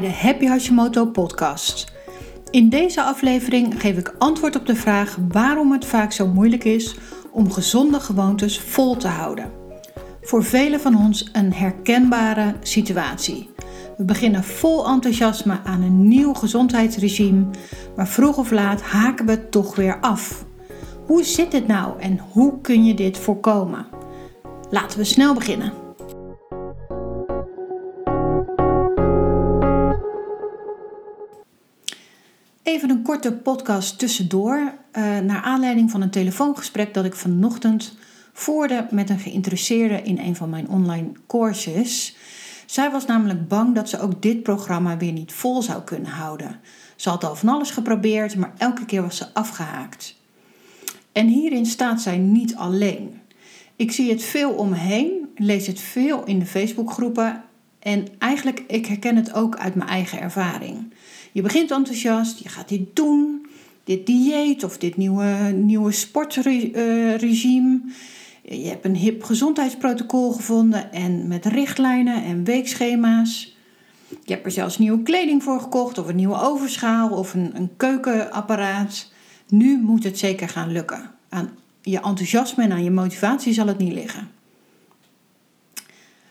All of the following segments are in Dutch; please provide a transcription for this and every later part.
de Happy Hashimoto podcast. In deze aflevering geef ik antwoord op de vraag waarom het vaak zo moeilijk is om gezonde gewoontes vol te houden. Voor velen van ons een herkenbare situatie. We beginnen vol enthousiasme aan een nieuw gezondheidsregime, maar vroeg of laat haken we toch weer af. Hoe zit het nou en hoe kun je dit voorkomen? Laten we snel beginnen. Even een korte podcast tussendoor, uh, naar aanleiding van een telefoongesprek dat ik vanochtend voerde met een geïnteresseerde in een van mijn online courses. Zij was namelijk bang dat ze ook dit programma weer niet vol zou kunnen houden. Ze had al van alles geprobeerd, maar elke keer was ze afgehaakt. En hierin staat zij niet alleen. Ik zie het veel om me heen, lees het veel in de Facebookgroepen en eigenlijk ik herken het ook uit mijn eigen ervaring. Je begint enthousiast, je gaat dit doen, dit dieet of dit nieuwe, nieuwe sportregime. Je hebt een hip gezondheidsprotocol gevonden en met richtlijnen en weekschema's. Je hebt er zelfs nieuwe kleding voor gekocht of een nieuwe overschaal of een, een keukenapparaat. Nu moet het zeker gaan lukken. Aan je enthousiasme en aan je motivatie zal het niet liggen.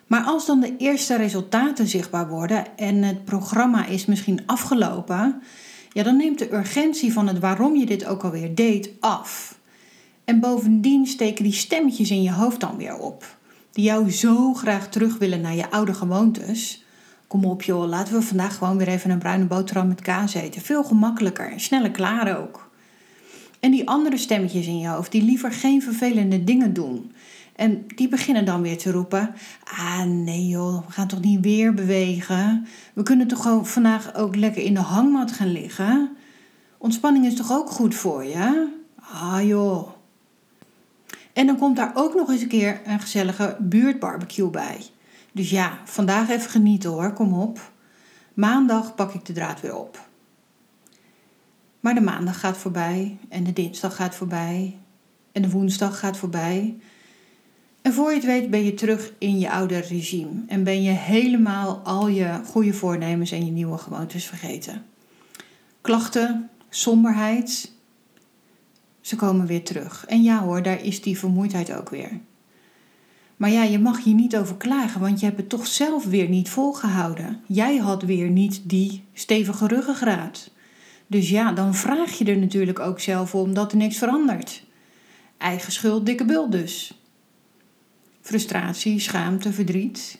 Maar als dan de eerste resultaten zichtbaar worden en het programma is misschien afgelopen, ja, dan neemt de urgentie van het waarom je dit ook alweer deed af. En bovendien steken die stemmetjes in je hoofd dan weer op, die jou zo graag terug willen naar je oude gewoontes. Kom op joh, laten we vandaag gewoon weer even een bruine boterham met kaas eten. Veel gemakkelijker en sneller klaar ook. En die andere stemmetjes in je hoofd, die liever geen vervelende dingen doen. En die beginnen dan weer te roepen: Ah, nee joh, we gaan toch niet weer bewegen? We kunnen toch gewoon vandaag ook lekker in de hangmat gaan liggen? Ontspanning is toch ook goed voor je? Ah joh. En dan komt daar ook nog eens een keer een gezellige buurtbarbecue bij. Dus ja, vandaag even genieten hoor, kom op. Maandag pak ik de draad weer op. Maar de maandag gaat voorbij en de dinsdag gaat voorbij en de woensdag gaat voorbij. En voor je het weet ben je terug in je oude regime en ben je helemaal al je goede voornemens en je nieuwe gewoontes vergeten. Klachten, somberheid, ze komen weer terug. En ja hoor, daar is die vermoeidheid ook weer. Maar ja, je mag hier niet over klagen, want je hebt het toch zelf weer niet volgehouden. Jij had weer niet die stevige ruggengraat. Dus ja, dan vraag je er natuurlijk ook zelf om dat er niks verandert. Eigen schuld, dikke bult dus frustratie, schaamte, verdriet?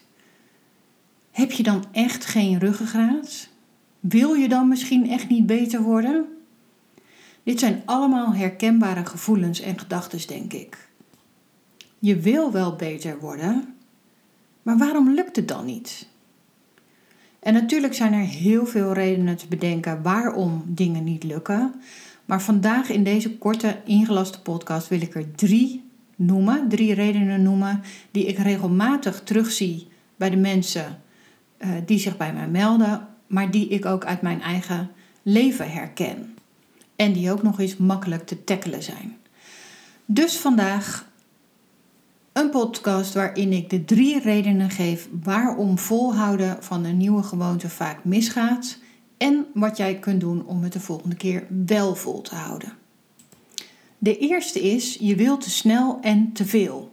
Heb je dan echt geen ruggengraat? Wil je dan misschien echt niet beter worden? Dit zijn allemaal herkenbare gevoelens en gedachten, denk ik. Je wil wel beter worden, maar waarom lukt het dan niet? En natuurlijk zijn er heel veel redenen te bedenken waarom dingen niet lukken. Maar vandaag in deze korte ingelaste podcast wil ik er drie noemen, drie redenen noemen die ik regelmatig terugzie bij de mensen uh, die zich bij mij melden, maar die ik ook uit mijn eigen leven herken. En die ook nog eens makkelijk te tackelen zijn. Dus vandaag een podcast waarin ik de drie redenen geef waarom volhouden van een nieuwe gewoonte vaak misgaat en wat jij kunt doen om het de volgende keer wel vol te houden. De eerste is, je wilt te snel en te veel.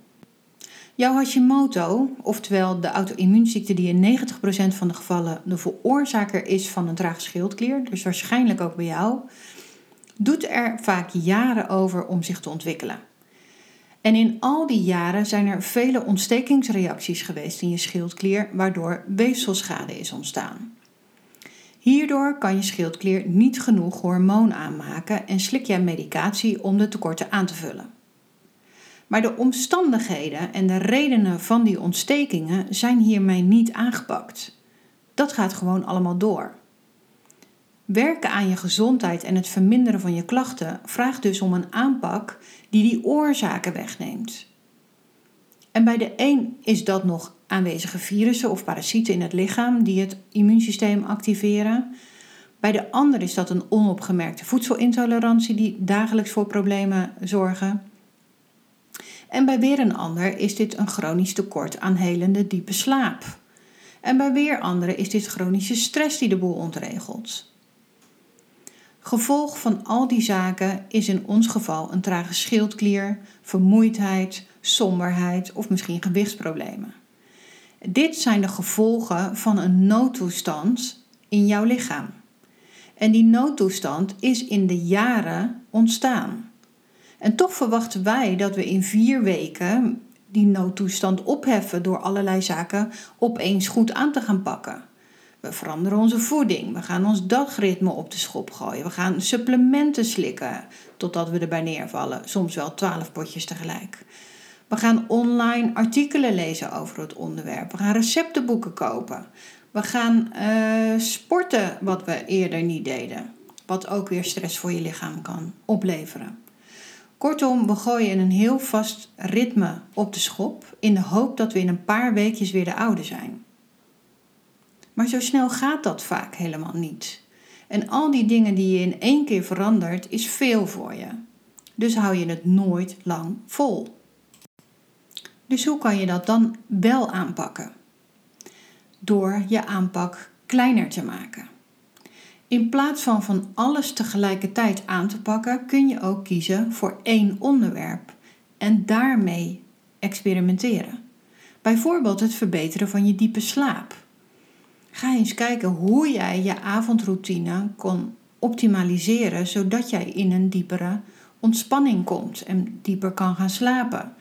Jouw Hashimoto, oftewel de auto-immuunziekte die in 90% van de gevallen de veroorzaker is van een traag schildklier, dus waarschijnlijk ook bij jou, doet er vaak jaren over om zich te ontwikkelen. En in al die jaren zijn er vele ontstekingsreacties geweest in je schildklier, waardoor weefselschade is ontstaan. Hierdoor kan je schildklier niet genoeg hormoon aanmaken en slik jij medicatie om de tekorten aan te vullen. Maar de omstandigheden en de redenen van die ontstekingen zijn hiermee niet aangepakt. Dat gaat gewoon allemaal door. Werken aan je gezondheid en het verminderen van je klachten vraagt dus om een aanpak die die oorzaken wegneemt. En bij de een is dat nog aanwezige virussen of parasieten in het lichaam die het immuunsysteem activeren. Bij de ander is dat een onopgemerkte voedselintolerantie die dagelijks voor problemen zorgen. En bij weer een ander is dit een chronisch tekort aan helende diepe slaap. En bij weer anderen is dit chronische stress die de boel ontregelt. Gevolg van al die zaken is in ons geval een trage schildklier, vermoeidheid, somberheid of misschien gewichtsproblemen. Dit zijn de gevolgen van een noodtoestand in jouw lichaam. En die noodtoestand is in de jaren ontstaan. En toch verwachten wij dat we in vier weken die noodtoestand opheffen door allerlei zaken opeens goed aan te gaan pakken. We veranderen onze voeding. We gaan ons dagritme op de schop gooien. We gaan supplementen slikken totdat we erbij neervallen. Soms wel twaalf potjes tegelijk. We gaan online artikelen lezen over het onderwerp. We gaan receptenboeken kopen. We gaan uh, sporten wat we eerder niet deden. Wat ook weer stress voor je lichaam kan opleveren. Kortom, we gooien een heel vast ritme op de schop in de hoop dat we in een paar weekjes weer de oude zijn. Maar zo snel gaat dat vaak helemaal niet. En al die dingen die je in één keer verandert, is veel voor je. Dus hou je het nooit lang vol. Dus hoe kan je dat dan wel aanpakken? Door je aanpak kleiner te maken. In plaats van van alles tegelijkertijd aan te pakken, kun je ook kiezen voor één onderwerp en daarmee experimenteren. Bijvoorbeeld het verbeteren van je diepe slaap. Ga eens kijken hoe jij je avondroutine kon optimaliseren zodat jij in een diepere ontspanning komt en dieper kan gaan slapen.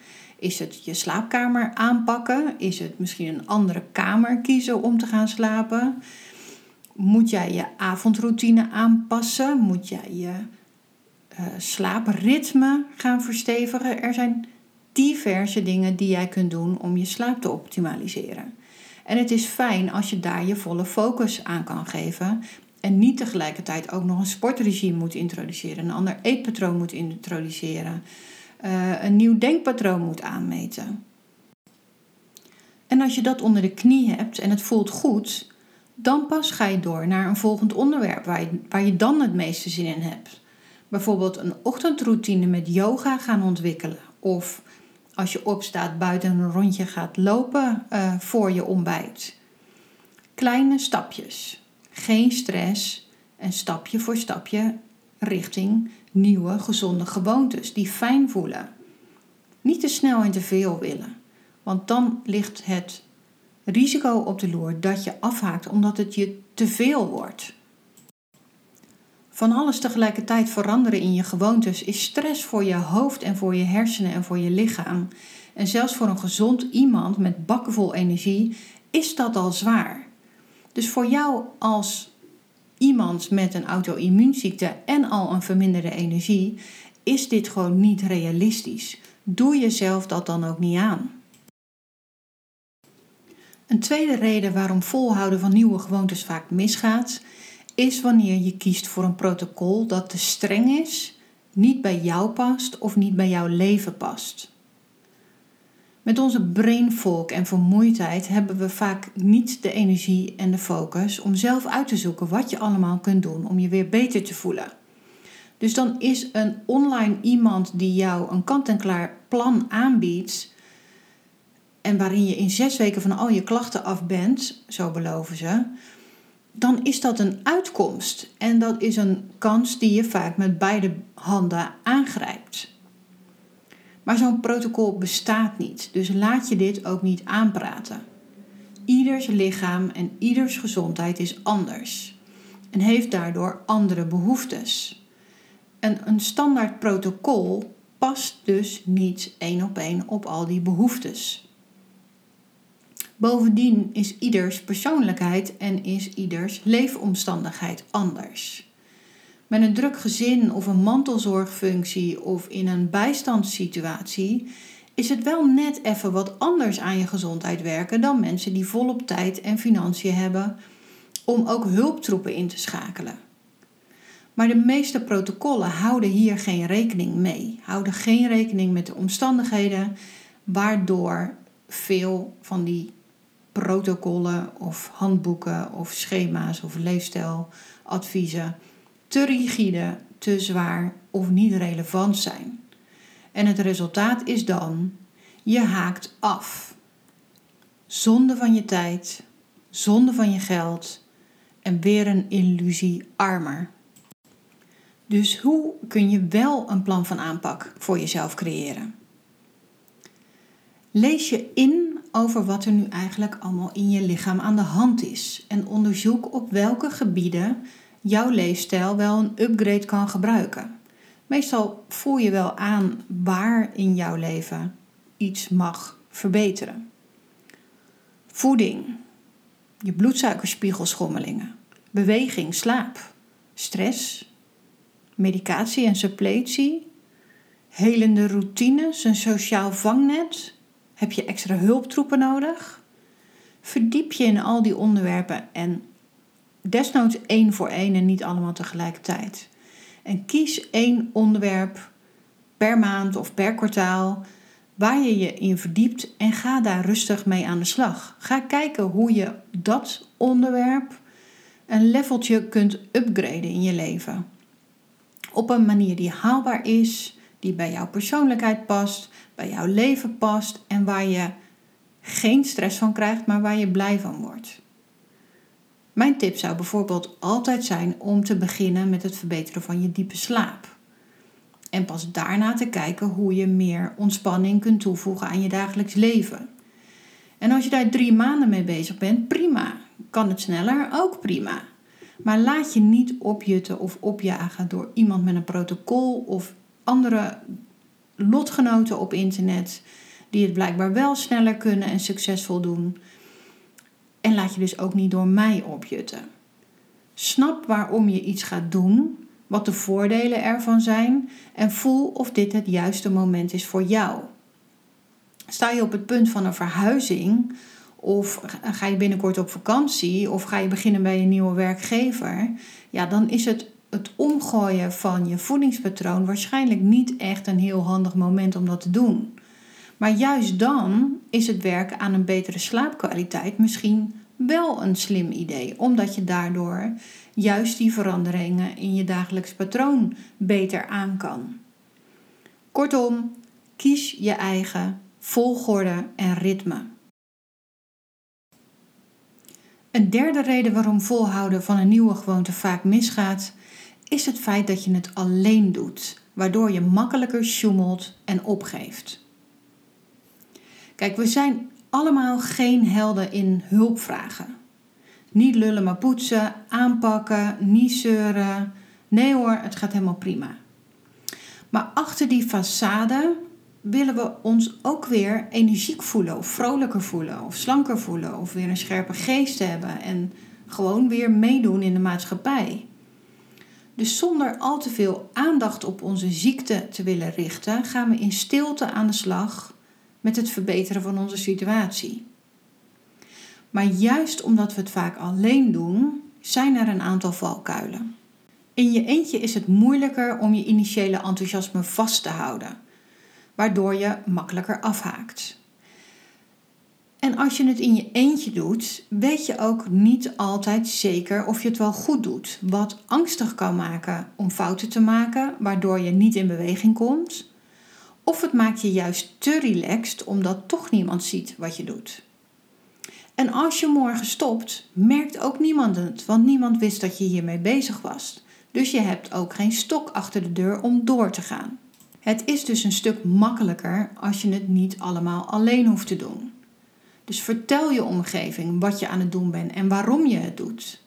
Is het je slaapkamer aanpakken? Is het misschien een andere kamer kiezen om te gaan slapen? Moet jij je avondroutine aanpassen? Moet jij je uh, slaapritme gaan verstevigen? Er zijn diverse dingen die jij kunt doen om je slaap te optimaliseren. En het is fijn als je daar je volle focus aan kan geven. En niet tegelijkertijd ook nog een sportregime moet introduceren, een ander eetpatroon moet introduceren, uh, een nieuw denkpatroon moet aanmeten. En als je dat onder de knie hebt en het voelt goed, dan pas ga je door naar een volgend onderwerp waar je, waar je dan het meeste zin in hebt. Bijvoorbeeld een ochtendroutine met yoga gaan ontwikkelen. Of als je opstaat buiten een rondje gaat lopen uh, voor je ontbijt. Kleine stapjes. Geen stress en stapje voor stapje richting nieuwe gezonde gewoontes die fijn voelen. Niet te snel en te veel willen, want dan ligt het risico op de loer dat je afhaakt omdat het je te veel wordt. Van alles tegelijkertijd veranderen in je gewoontes is stress voor je hoofd en voor je hersenen en voor je lichaam. En zelfs voor een gezond iemand met bakkenvol energie is dat al zwaar. Dus voor jou als iemand met een auto-immuunziekte en al een verminderde energie is dit gewoon niet realistisch. Doe jezelf dat dan ook niet aan. Een tweede reden waarom volhouden van nieuwe gewoontes vaak misgaat, is wanneer je kiest voor een protocol dat te streng is, niet bij jou past of niet bij jouw leven past. Met onze brainvolk en vermoeidheid hebben we vaak niet de energie en de focus om zelf uit te zoeken wat je allemaal kunt doen om je weer beter te voelen. Dus dan is een online iemand die jou een kant-en-klaar plan aanbiedt, en waarin je in zes weken van al je klachten af bent, zo beloven ze, dan is dat een uitkomst. En dat is een kans die je vaak met beide handen aangrijpt. Maar zo'n protocol bestaat niet, dus laat je dit ook niet aanpraten. Ieders lichaam en ieders gezondheid is anders en heeft daardoor andere behoeftes. En een standaard protocol past dus niet één op één op al die behoeftes. Bovendien is ieders persoonlijkheid en is ieders leefomstandigheid anders. Met een druk gezin of een mantelzorgfunctie of in een bijstandssituatie is het wel net even wat anders aan je gezondheid werken dan mensen die volop tijd en financiën hebben om ook hulptroepen in te schakelen. Maar de meeste protocollen houden hier geen rekening mee, houden geen rekening met de omstandigheden, waardoor veel van die protocollen of handboeken of schema's of leefstijladviezen te rigide, te zwaar of niet relevant zijn. En het resultaat is dan, je haakt af. Zonde van je tijd, zonde van je geld en weer een illusie armer. Dus hoe kun je wel een plan van aanpak voor jezelf creëren? Lees je in over wat er nu eigenlijk allemaal in je lichaam aan de hand is en onderzoek op welke gebieden jouw leefstijl wel een upgrade kan gebruiken. Meestal voel je wel aan waar in jouw leven iets mag verbeteren. Voeding, je bloedsuikerspiegelschommelingen, beweging, slaap, stress, medicatie en suppletie, helende routines, een sociaal vangnet. Heb je extra hulptroepen nodig? Verdiep je in al die onderwerpen en desnoods één voor één en niet allemaal tegelijkertijd. En kies één onderwerp per maand of per kwartaal waar je je in verdiept en ga daar rustig mee aan de slag. Ga kijken hoe je dat onderwerp een leveltje kunt upgraden in je leven. Op een manier die haalbaar is, die bij jouw persoonlijkheid past, bij jouw leven past en waar je geen stress van krijgt, maar waar je blij van wordt. Mijn tip zou bijvoorbeeld altijd zijn om te beginnen met het verbeteren van je diepe slaap. En pas daarna te kijken hoe je meer ontspanning kunt toevoegen aan je dagelijks leven. En als je daar drie maanden mee bezig bent, prima. Kan het sneller? Ook prima. Maar laat je niet opjutten of opjagen door iemand met een protocol of andere lotgenoten op internet die het blijkbaar wel sneller kunnen en succesvol doen. En laat je dus ook niet door mij opjutten. Snap waarom je iets gaat doen, wat de voordelen ervan zijn en voel of dit het juiste moment is voor jou. Sta je op het punt van een verhuizing of ga je binnenkort op vakantie of ga je beginnen bij een nieuwe werkgever, ja, dan is het het omgooien van je voedingspatroon waarschijnlijk niet echt een heel handig moment om dat te doen. Maar juist dan is het werken aan een betere slaapkwaliteit misschien wel een slim idee, omdat je daardoor juist die veranderingen in je dagelijks patroon beter aan kan. Kortom, kies je eigen volgorde en ritme. Een derde reden waarom volhouden van een nieuwe gewoonte vaak misgaat, is het feit dat je het alleen doet, waardoor je makkelijker sjoemelt en opgeeft. Kijk, we zijn allemaal geen helden in hulpvragen. Niet lullen maar poetsen, aanpakken, niet zeuren. Nee hoor, het gaat helemaal prima. Maar achter die façade willen we ons ook weer energiek voelen, of vrolijker voelen, of slanker voelen, of weer een scherpe geest hebben en gewoon weer meedoen in de maatschappij. Dus zonder al te veel aandacht op onze ziekte te willen richten, gaan we in stilte aan de slag met het verbeteren van onze situatie. Maar juist omdat we het vaak alleen doen, zijn er een aantal valkuilen. In je eentje is het moeilijker om je initiële enthousiasme vast te houden, waardoor je makkelijker afhaakt. En als je het in je eentje doet, weet je ook niet altijd zeker of je het wel goed doet. Wat angstig kan maken om fouten te maken, waardoor je niet in beweging komt. Of het maakt je juist te relaxed omdat toch niemand ziet wat je doet. En als je morgen stopt, merkt ook niemand het, want niemand wist dat je hiermee bezig was. Dus je hebt ook geen stok achter de deur om door te gaan. Het is dus een stuk makkelijker als je het niet allemaal alleen hoeft te doen. Dus vertel je omgeving wat je aan het doen bent en waarom je het doet.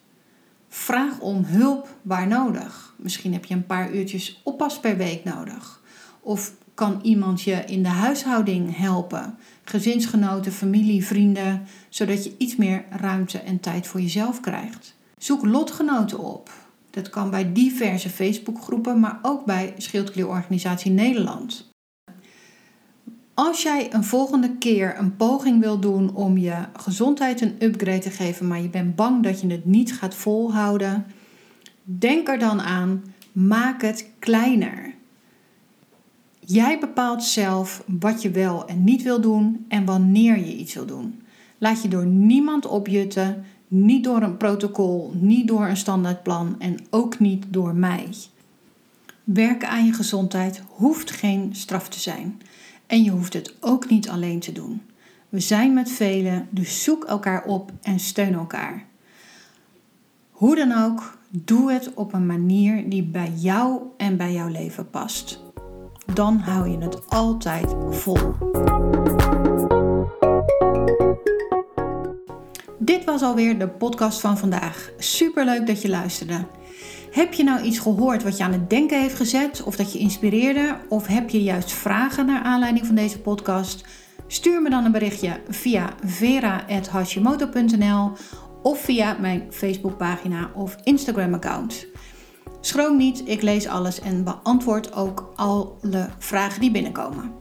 Vraag om hulp waar nodig. Misschien heb je een paar uurtjes oppas per week nodig. Of kan iemand je in de huishouding helpen? Gezinsgenoten, familie, vrienden, zodat je iets meer ruimte en tijd voor jezelf krijgt. Zoek lotgenoten op. Dat kan bij diverse Facebookgroepen, maar ook bij Schildklierorganisatie Nederland. Als jij een volgende keer een poging wil doen om je gezondheid een upgrade te geven, maar je bent bang dat je het niet gaat volhouden, denk er dan aan: maak het kleiner. Jij bepaalt zelf wat je wel en niet wil doen en wanneer je iets wil doen. Laat je door niemand opjutten, niet door een protocol, niet door een standaardplan en ook niet door mij. Werken aan je gezondheid hoeft geen straf te zijn. En je hoeft het ook niet alleen te doen. We zijn met velen, dus zoek elkaar op en steun elkaar. Hoe dan ook, doe het op een manier die bij jou en bij jouw leven past. Dan hou je het altijd vol. Dit was alweer de podcast van vandaag. Super leuk dat je luisterde. Heb je nou iets gehoord wat je aan het denken heeft gezet, of dat je inspireerde, of heb je juist vragen naar aanleiding van deze podcast? Stuur me dan een berichtje via vera.hashimoto.nl of via mijn Facebookpagina of Instagram-account. Schroom niet, ik lees alles en beantwoord ook alle vragen die binnenkomen.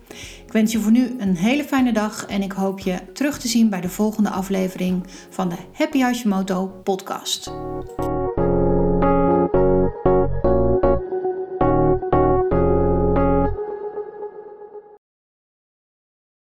Ik wens je voor nu een hele fijne dag en ik hoop je terug te zien bij de volgende aflevering van de Happy Hashimoto podcast.